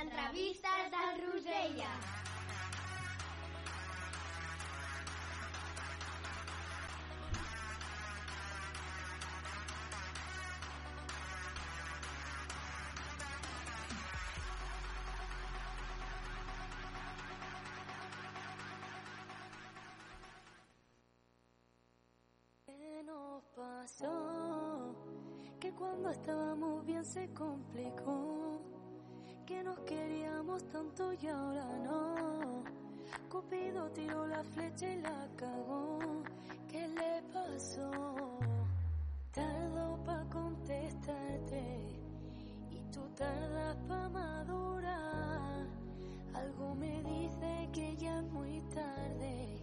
entrevistes del Rosella. ¿Qué nos pasó? Que cuando estábamos bien se complicó. Nos queríamos tanto y ahora no. Cupido tiró la flecha y la cagó. ¿Qué le pasó? Tardo pa' contestarte y tú tardas pa' madurar. Algo me dice que ya es muy tarde,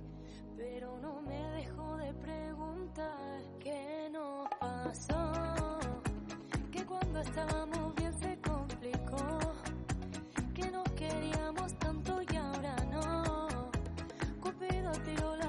pero no me dejo de preguntar qué nos pasó. Que cuando estábamos bien Cupido tiró la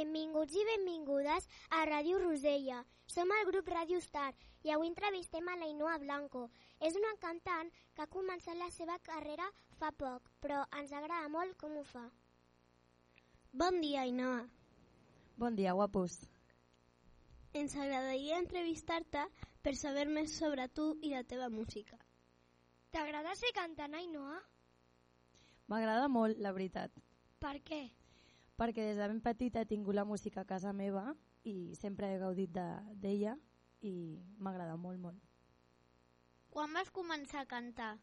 Benvinguts i benvingudes a Ràdio Rosella. Som el grup Ràdio Star i avui entrevistem a l'Ainoa Blanco. És una cantant que ha començat la seva carrera fa poc, però ens agrada molt com ho fa. Bon dia, Ainoa. Bon dia, guapos. Ens agradaria entrevistar-te per saber més sobre tu i la teva música. T'agrada ser cantant, Ainoa? M'agrada molt, la veritat, Per què? Perquè des de ben petita he tingut la música a casa meva i sempre he gaudit de- d'ella i m'agrada molt, molt. Quan vas començar a cantar?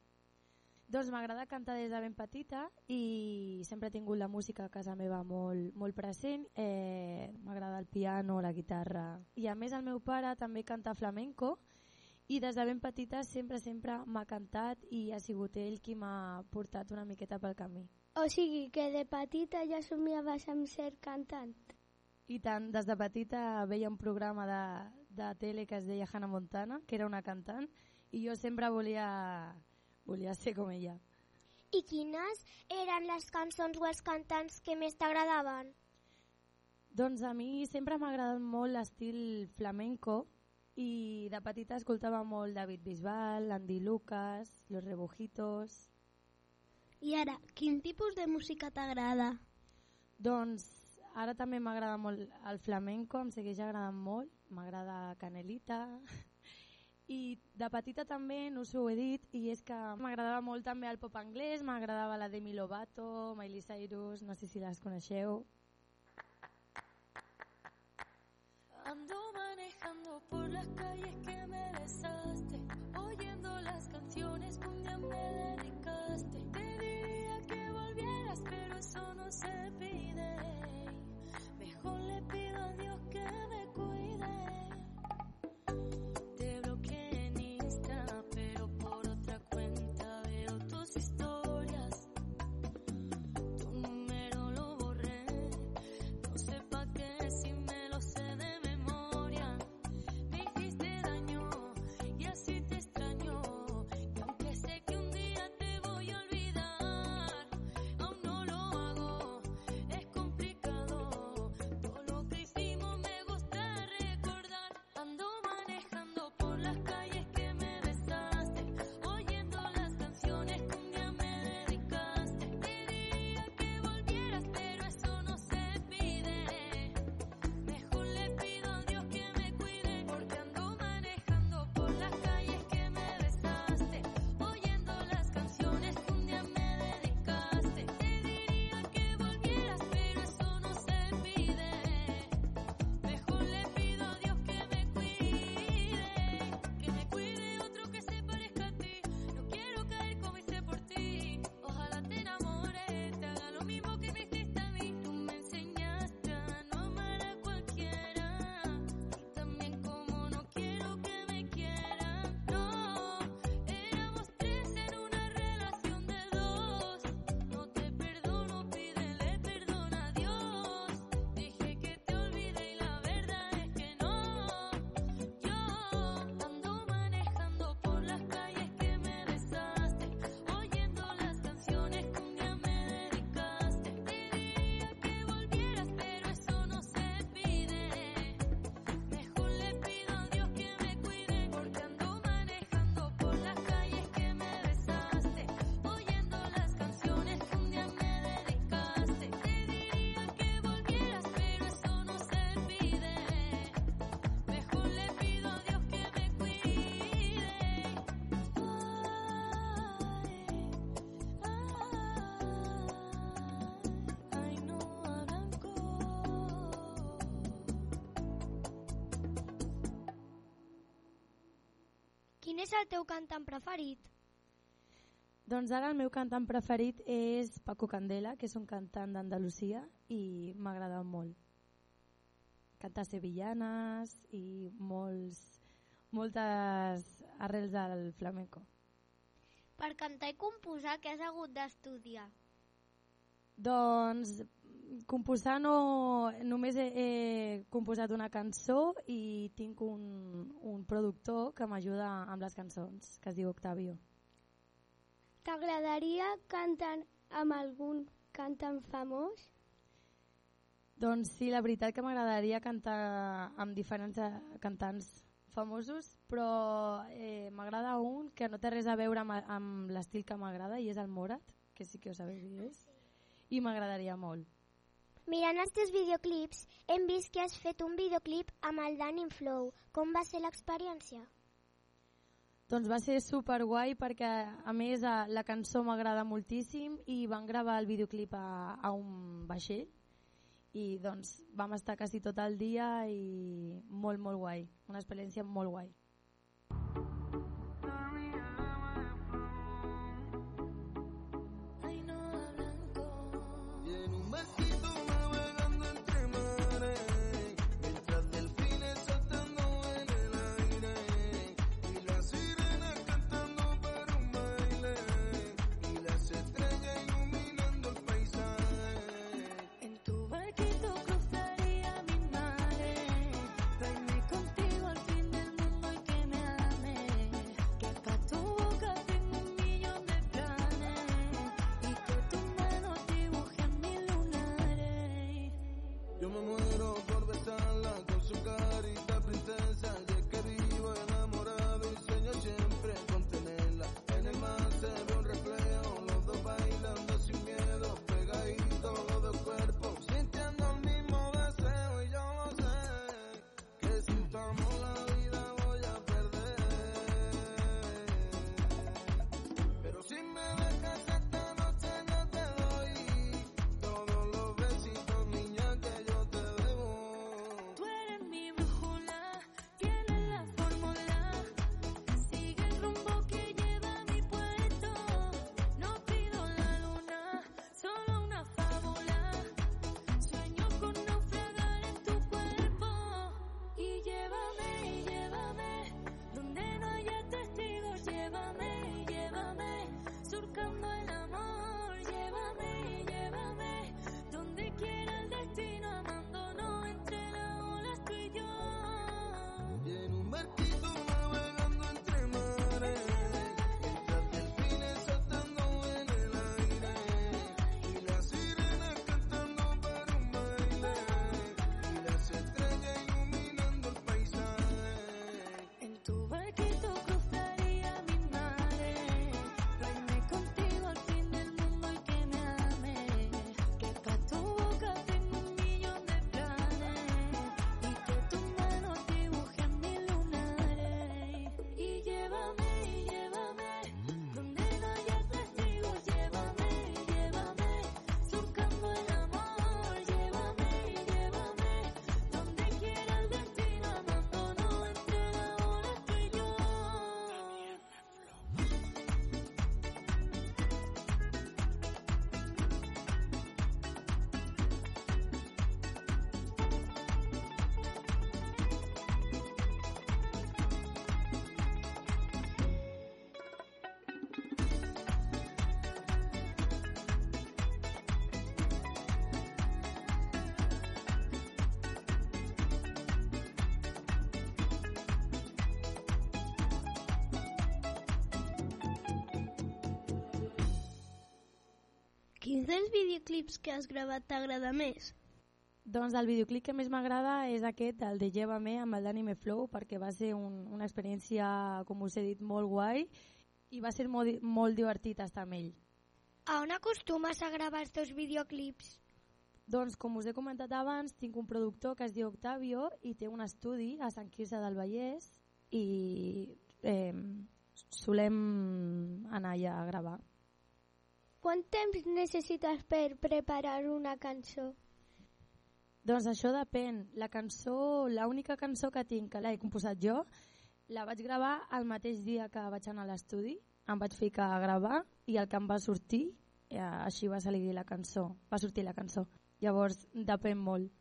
Doncs m'agrada cantar des de ben petita i sempre he tingut la música a casa meva molt, molt present. Eh, m'agrada el piano, la guitarra. I a més el meu pare també canta flamenco i des de ben petita sempre, sempre m'ha cantat i ha sigut ell qui m'ha portat una miqueta pel camí. O sigui que de petita ja somiaves amb ser cantant. I tant, des de petita veia un programa de, de tele que es deia Hannah Montana, que era una cantant, i jo sempre volia, volia ser com ella. I quines eren les cançons o els cantants que més t'agradaven? Doncs a mi sempre m'ha agradat molt l'estil flamenco i de petita escoltava molt David Bisbal, Andy Lucas, Los Rebujitos... I ara, quin tipus de música t'agrada? Doncs ara també m'agrada molt el flamenco, em segueix agradant molt, m'agrada Canelita i de petita també, no us ho he dit, i és que m'agradava molt també el pop anglès, m'agradava la Demi Lovato, Miley Cyrus, no sé si les coneixeu. Ando manejando por las calles que me besaste, oyendo las canciones que un día me dedicaste. Volvieras, pero eso no se pide. Mejor le és el teu cantant preferit? Doncs ara el meu cantant preferit és Paco Candela, que és un cantant d'Andalusia i m'agrada molt. Canta sevillanes i molts, moltes arrels del flamenco. Per cantar i composar, què has hagut d'estudiar? Doncs composar no, només he, he composat una cançó i tinc un, un productor que m'ajuda amb les cançons, que es diu Octavio. T'agradaria cantar amb algun cantant famós? Doncs sí, la veritat que m'agradaria cantar amb diferents eh, cantants famosos, però eh, m'agrada un que no té res a veure amb, amb l'estil que m'agrada i és el Morat, que sí que ho sabeu qui és, i m'agradaria molt. Mirant els teus videoclips, hem vist que has fet un videoclip amb el Danny Flow. Com va ser l'experiència? Doncs va ser super guai perquè a més a, la cançó m'agrada moltíssim i van gravar el videoclip a, a un vaixell i doncs vam estar quasi tot el dia i molt molt guai, una experiència molt guai. poderoso. Quins dels videoclips que has gravat t'agrada més? Doncs el videoclip que més m'agrada és aquest, el de Llévame, amb el d'Anime Flow, perquè va ser un, una experiència, com us he dit, molt guai i va ser molt, molt divertit estar amb ell. A on acostumes a gravar els teus videoclips? Doncs, com us he comentat abans, tinc un productor que es diu Octavio i té un estudi a Sant Quirze del Vallès i eh, solem anar allà a gravar. Quant temps necessites per preparar una cançó? Doncs això depèn. La cançó, l'única cançó que tinc, que l'he composat jo, La vaig gravar el mateix dia que vaig anar a l'estudi, em vaig ficar a gravar i el que em va sortir, eh, així va salir la cançó, va sortir la cançó. Llavors depèn molt.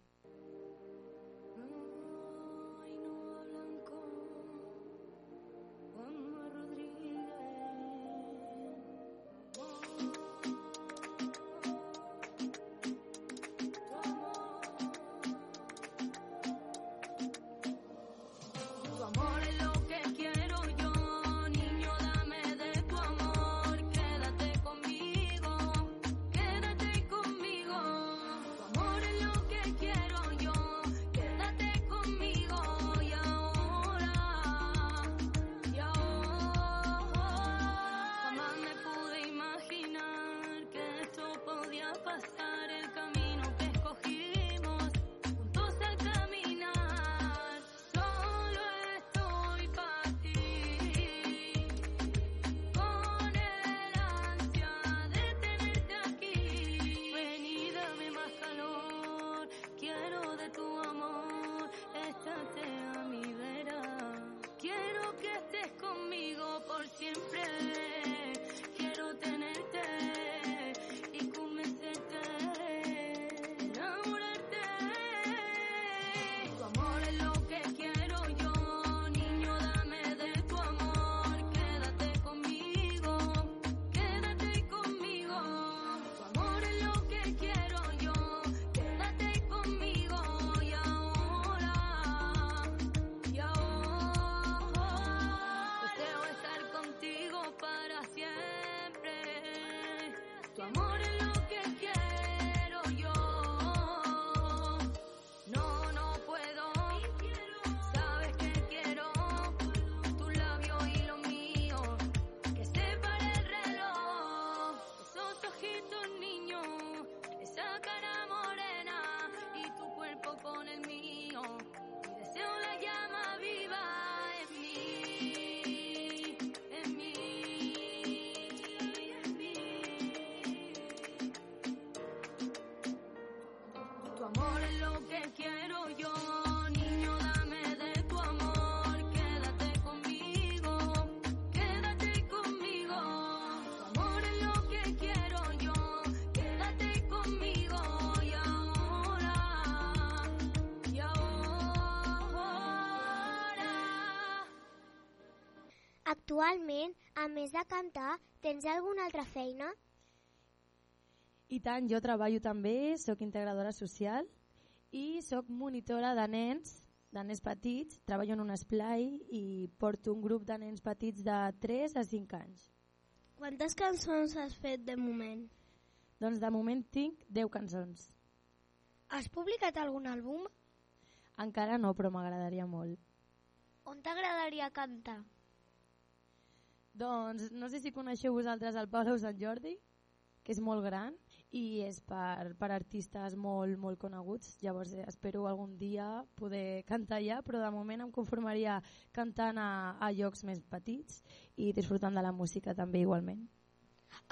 Actualment, a més de cantar, tens alguna altra feina? I tant, jo treballo també, sóc integradora social i sóc monitora de nens, de nens petits, treballo en un esplai i porto un grup de nens petits de 3 a 5 anys. Quantes cançons has fet de moment? Doncs de moment tinc 10 cançons. Has publicat algun àlbum? Encara no, però m'agradaria molt. On t'agradaria cantar? Doncs no sé si coneixeu vosaltres el Palau Sant Jordi, que és molt gran i és per, per artistes molt, molt coneguts. Llavors eh, espero algun dia poder cantar allà, però de moment em conformaria cantant a, a llocs més petits i disfrutant de la música també igualment.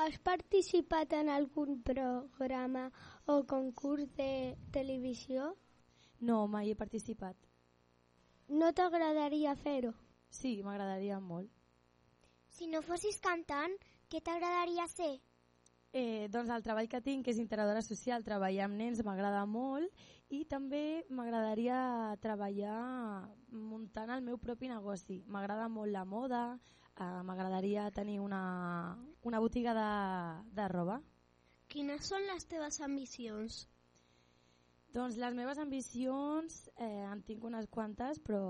Has participat en algun programa o concurs de televisió? No, mai he participat. No t'agradaria fer-ho? Sí, m'agradaria molt. Si no fossis cantant, què t'agradaria ser? Eh, doncs el treball que tinc, que és integradora social, treballar amb nens m'agrada molt i també m'agradaria treballar muntant el meu propi negoci. M'agrada molt la moda, eh, m'agradaria tenir una, una botiga de, de roba. Quines són les teves ambicions? Doncs les meves ambicions, eh, en tinc unes quantes, però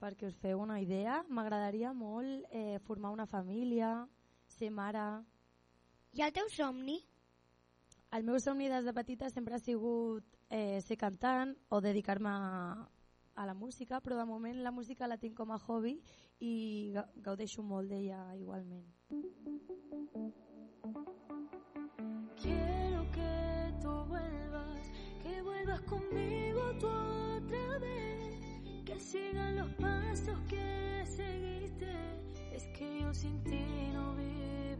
perquè us feu una idea, m'agradaria molt eh, formar una família, ser mare, I el teu somni? El meu somni des de petita sempre ha sigut eh, ser cantant o dedicar-me a, a la música, però de moment la música la tinc com a hobby i ga- gaudeixo molt d'ella igualment. Quiero que tú vuelvas, que vuelvas conmigo sigan los pasos que seguiste, es que yo sin ti no viviré.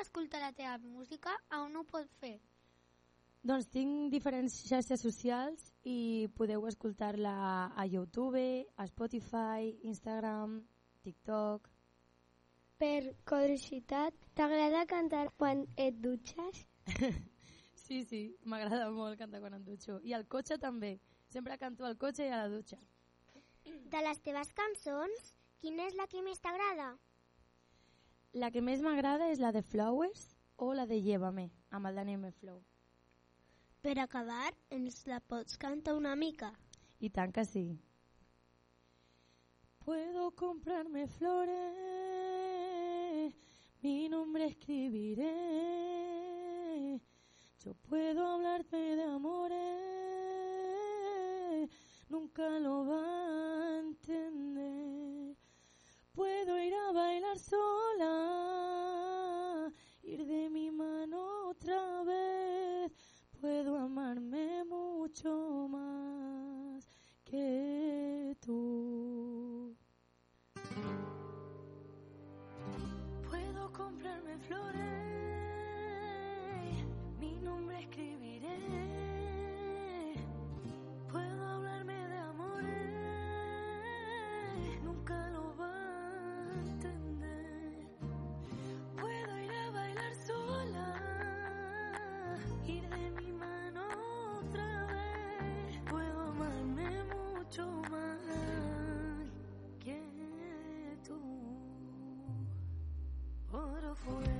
Escoltar la teva música, on ho pot fer? Doncs tinc diferents xarxes socials i podeu escoltar-la a YouTube, a Spotify, Instagram, TikTok... Per curiositat, t'agrada cantar quan et dutxes? Sí, sí, m'agrada molt cantar quan em dutxo. I al cotxe també. Sempre canto al cotxe i a la dutxa. De les teves cançons, quina és la que més t'agrada? La que més m'agrada és la de Flowers o la de Llévame, amb el Daniel M. Flow. Per acabar, ens la pots cantar una mica? Y tan que sí. Puedo comprarme flores, mi nombre escribiré. Yo puedo hablarte de amores, nunca lo va a entender. Puedo ir a bailar sola, ir de mi mano otra vez. Puedo amarme mucho más que tú. Puedo comprarme flores, forever.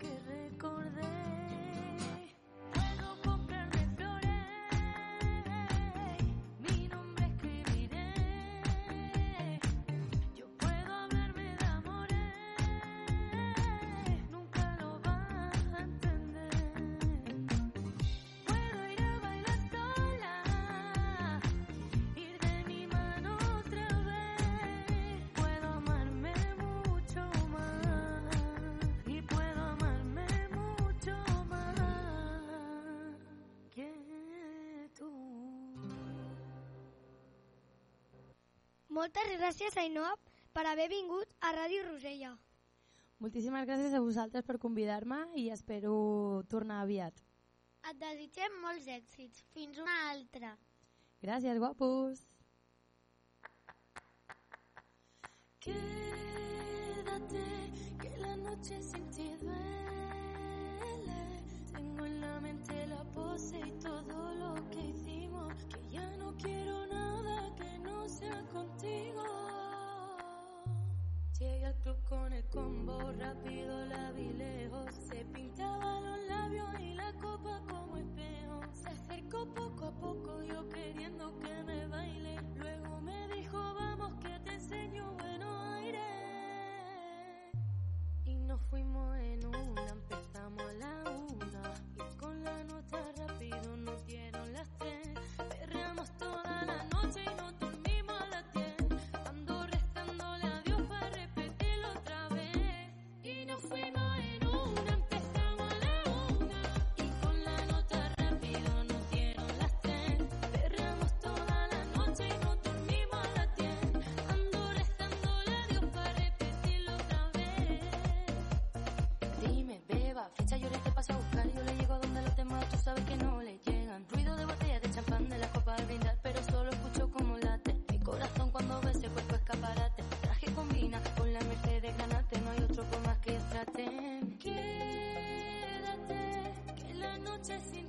Good. Moltes gràcies, Ainhoa, per haver vingut a Ràdio Rosella. Moltíssimes gràcies a vosaltres per convidar-me i espero tornar aviat. Et desitgem molts èxits. Fins una altra. Gràcies, guapos! Quédate, que la noche sin ti duele. Tengo en la mente la pose y todo lo contigo. Llegué al club con el combo, rápido la vi lejos. Se pintaban los labios y la copa como espejo. Se acercó poco a poco, yo queriendo que me baile. Luego me dijo, vamos que te enseño buenos aires. Y nos fuimos en una, empezamos la noches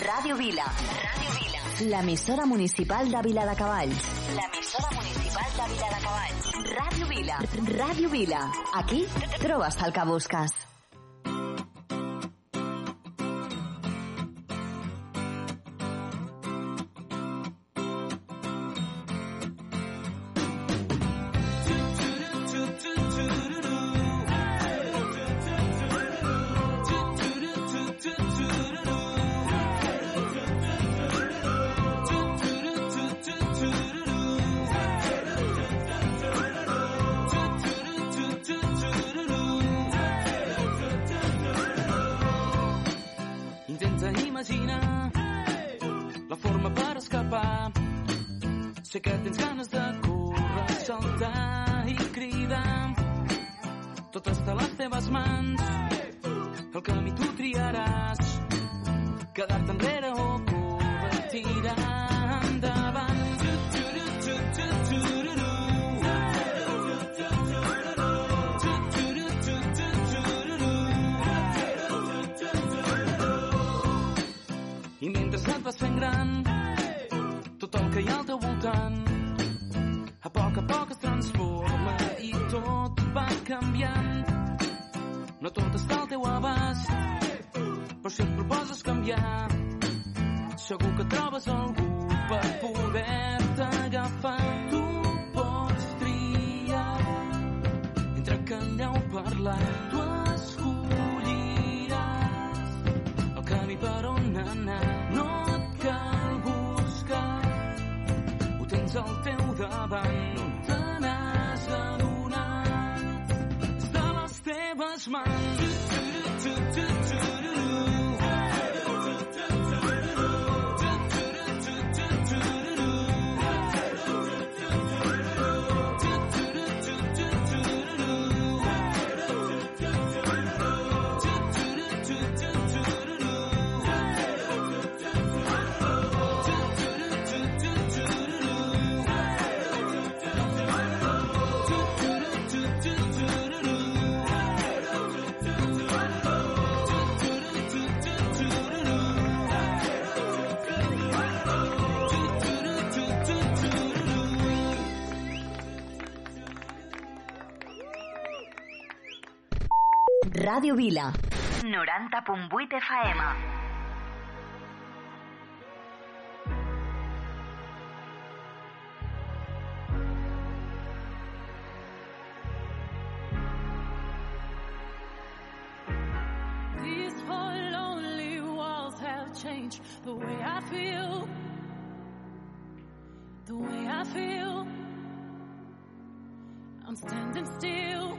Radio Vila. Radio Vila. La L'emissora municipal de Vila de Cavalls. L'emissora municipal de Vila de Cavalls. Radio Vila. Radio Vila. Aquí trobas al que busques. les mans. El camí tu triaràs, quedar-te enrere o tirar endavant. Tu, tu. I mentre et vas fent gran, tot el que hi ha al teu voltant, a poc a poc es transforma i tot va canviant. No tot està al teu abast, però si et proposes canviar, segur que trobes algú per poder-te agafar. Tu pots triar entre callar o parlar. Tu escolliràs el camí per on anar. No et cal buscar, ho tens al teu davant. smile. Ràdio Vila. 90.8 FM. These four lonely walls have changed the way I feel. The way I feel. I'm standing still.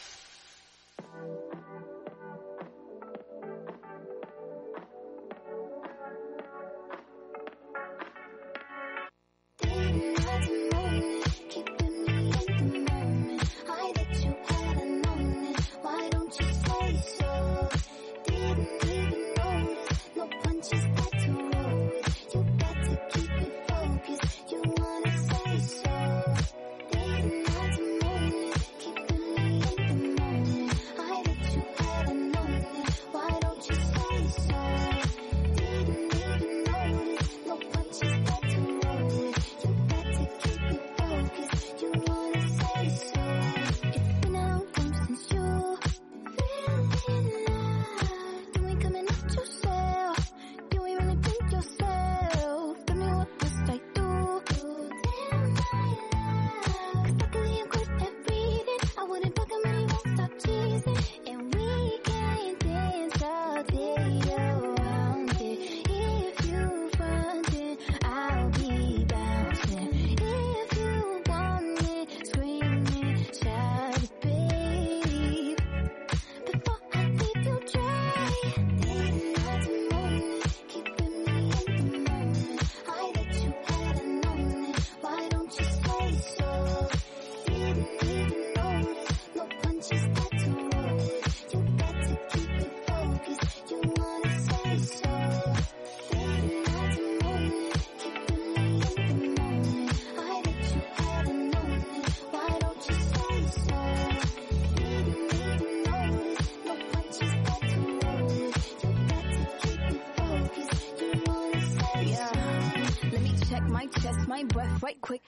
right quick.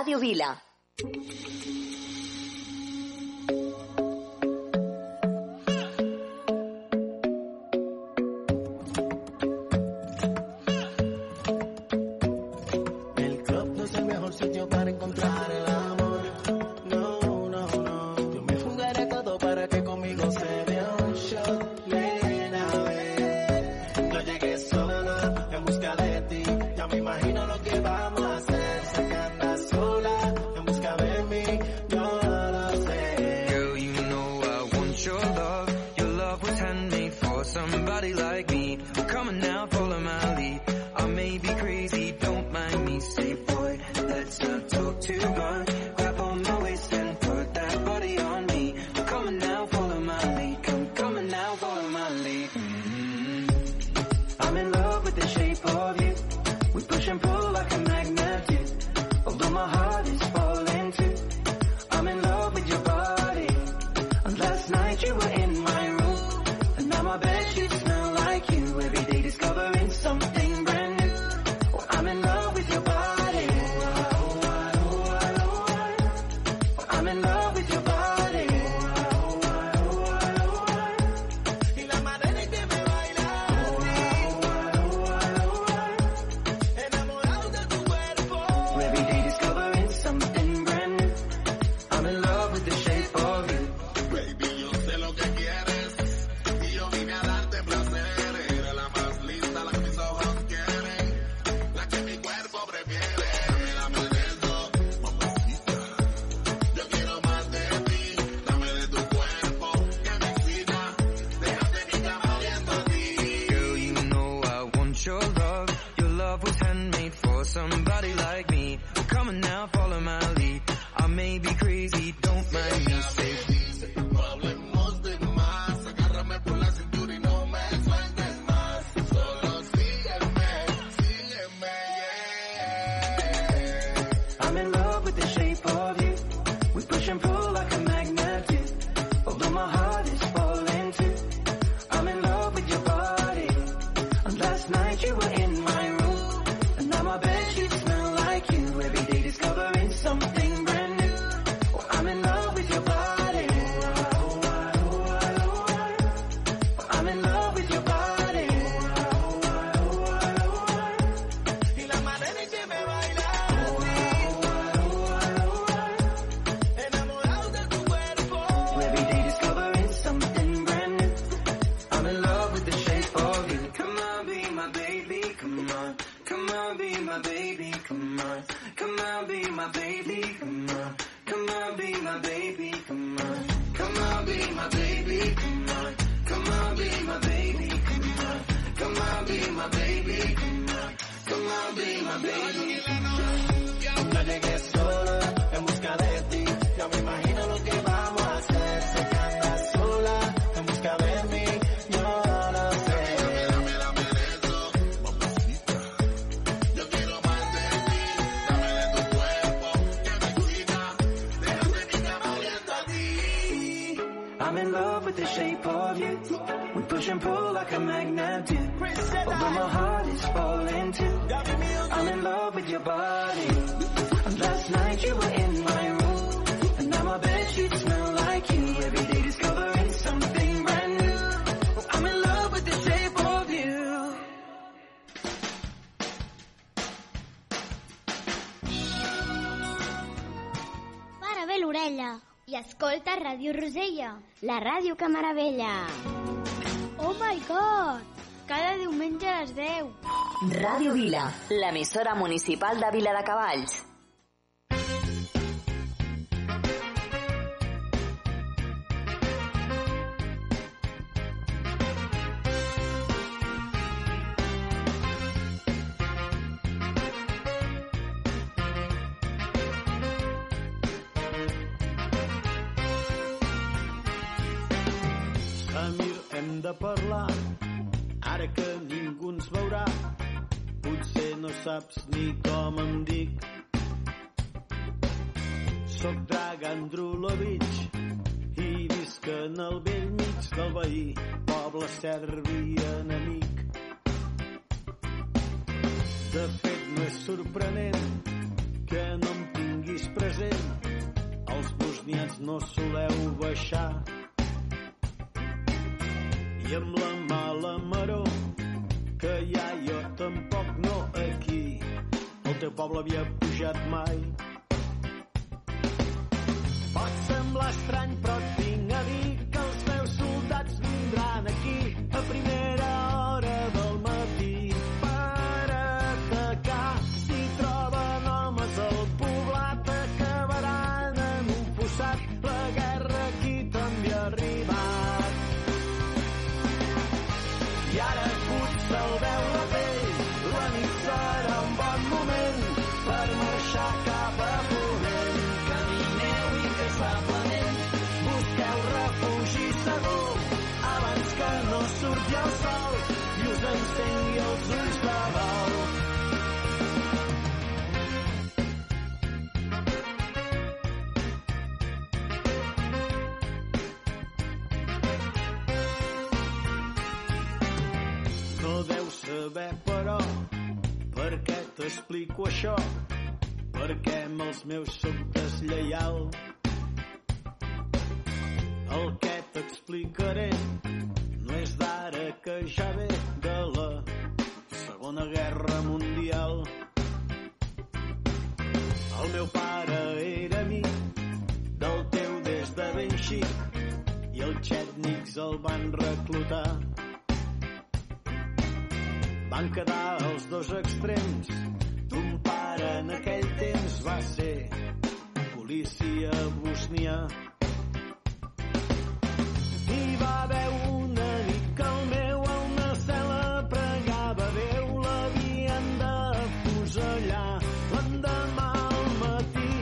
Radio Vila. baby last night you were in my room. And now my bed sheets smell like every day discovering something brand new. Oh i'm in love with the shape of you. Para vel urella i escolta Ràdio Rosella, la ràdio que meravella. Oh my god! cada diumenge a les 10. Ràdio Vila, l'emissora municipal de Vila de Cavalls. Samir, de parlar Ara que ningú ens veurà, potser no saps ni com em dic. Soc Dragan Drulovic i visc en el vell mig del veí, poble serbi enemic. De fet, no és sorprenent que no em tinguis present. Els bosnians no soleu baixar. I amb la mala maror que hi ha jo tampoc no aquí. El teu poble havia pujat mai. Pot semblar estrany, però saber, però, per què t'explico això? Perquè amb els meus soc deslleial. El que t'explicaré no és d'ara que ja ve de la Segona Guerra Mundial. El meu pare era amic del teu des de ben xic i els xètnics el van reclutar. Van quedar els dos extrems. Ton pare en aquell temps va ser policia bosnià. Hi va haver una nit que el meu a una cel·la pregava Déu l'havien de fusellar. L'endemà al matí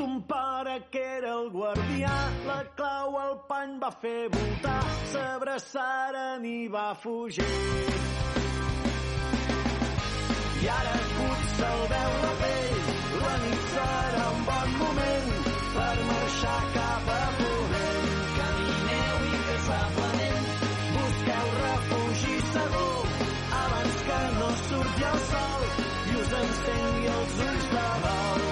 ton pare que era el guardià la clau al pany va fer voltar s'abraçaren i va fugir. I ara potser veu la pell, la nit serà un bon moment per marxar cap a ponent. Camineu incansablement, busqueu refugi segur abans que no surti el sol i us encengui els ulls de dol.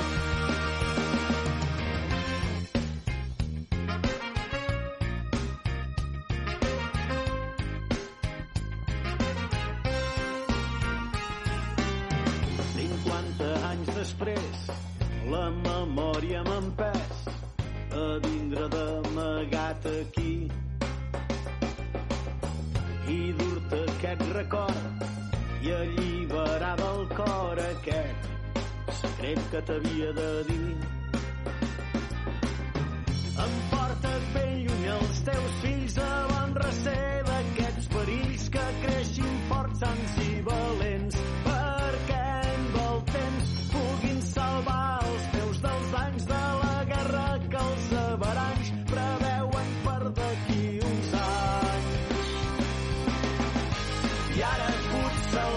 Després, la memòria m'ha empès a vindre d'amagat aquí i dur-te aquest record i alliberar del cor aquest secret que t'havia de dir. Emporta't ben lluny els teus fills abans recer d'aquests perills que creixin forts, sans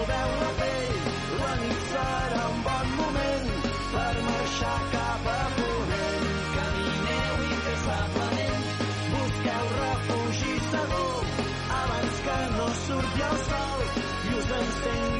potser el veu la pell, la nit serà un bon moment per marxar cap a ponent. Camineu incansablement, busqueu refugi segur abans que no surti el sol i us encengui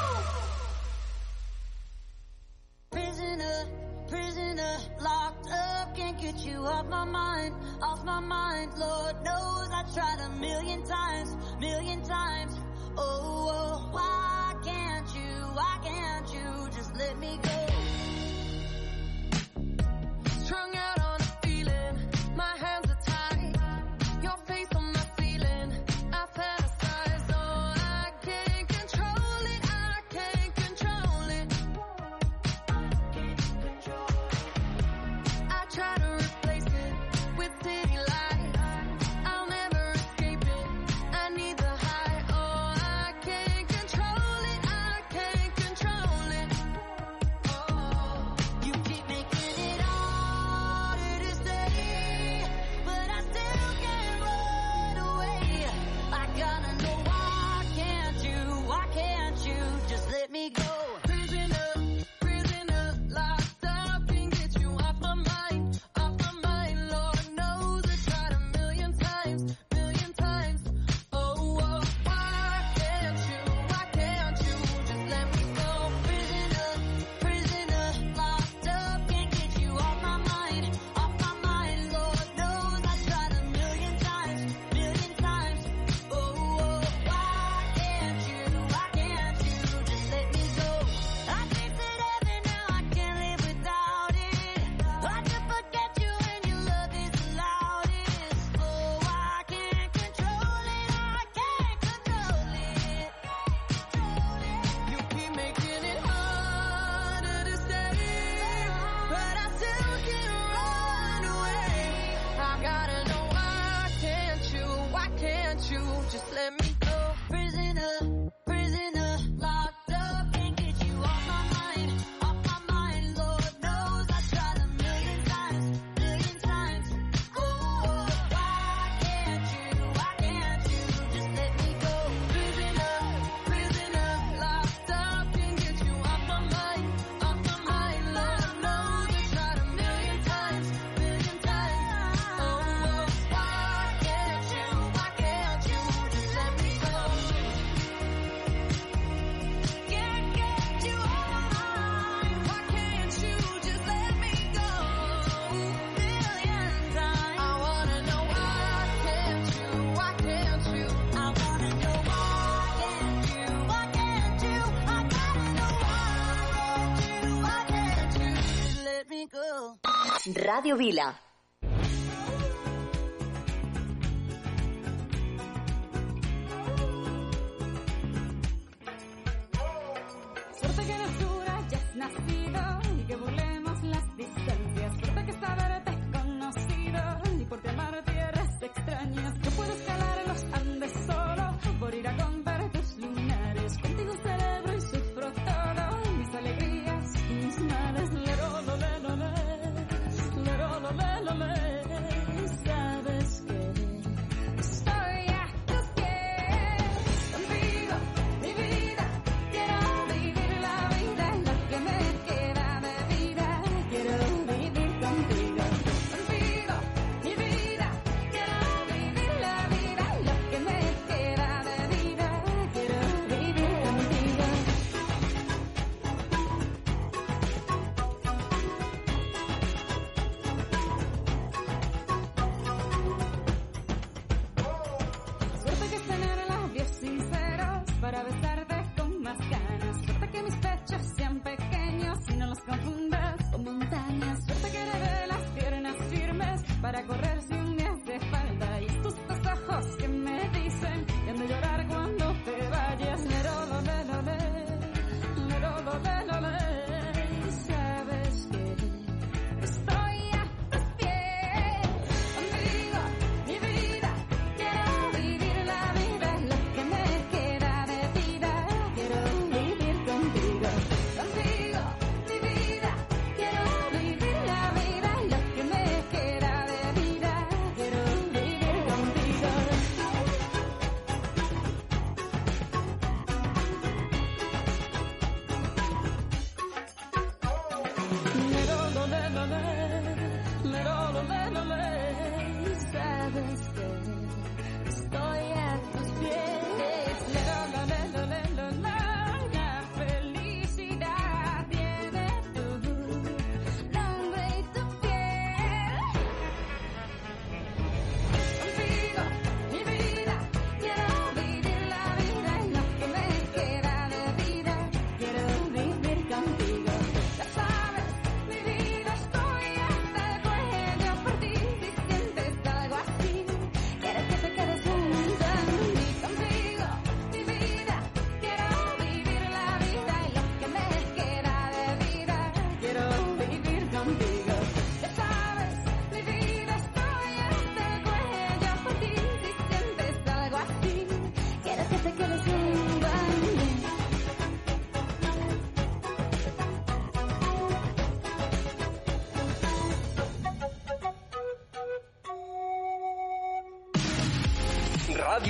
Radio Vila.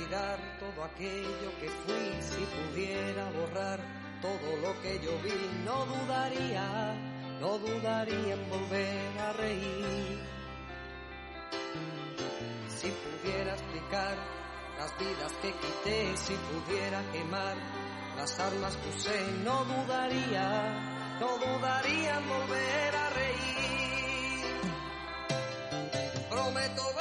Olvidar todo aquello que fui, si pudiera borrar todo lo que yo vi, no dudaría, no dudaría en volver a reír. Si pudiera explicar las vidas que quité, si pudiera quemar las armas que usé, no dudaría, no dudaría en volver a reír. Prometo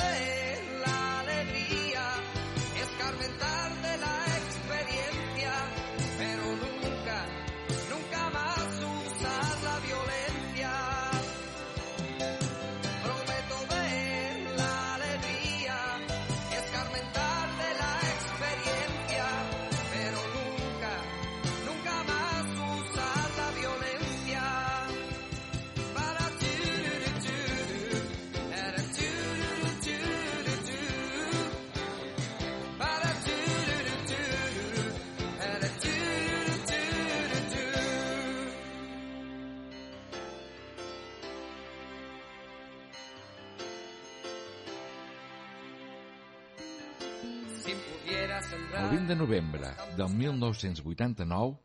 El 20 de novembre del 1989,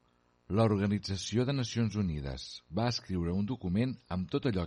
l'Organització de Nacions Unides va escriure un document amb tot allò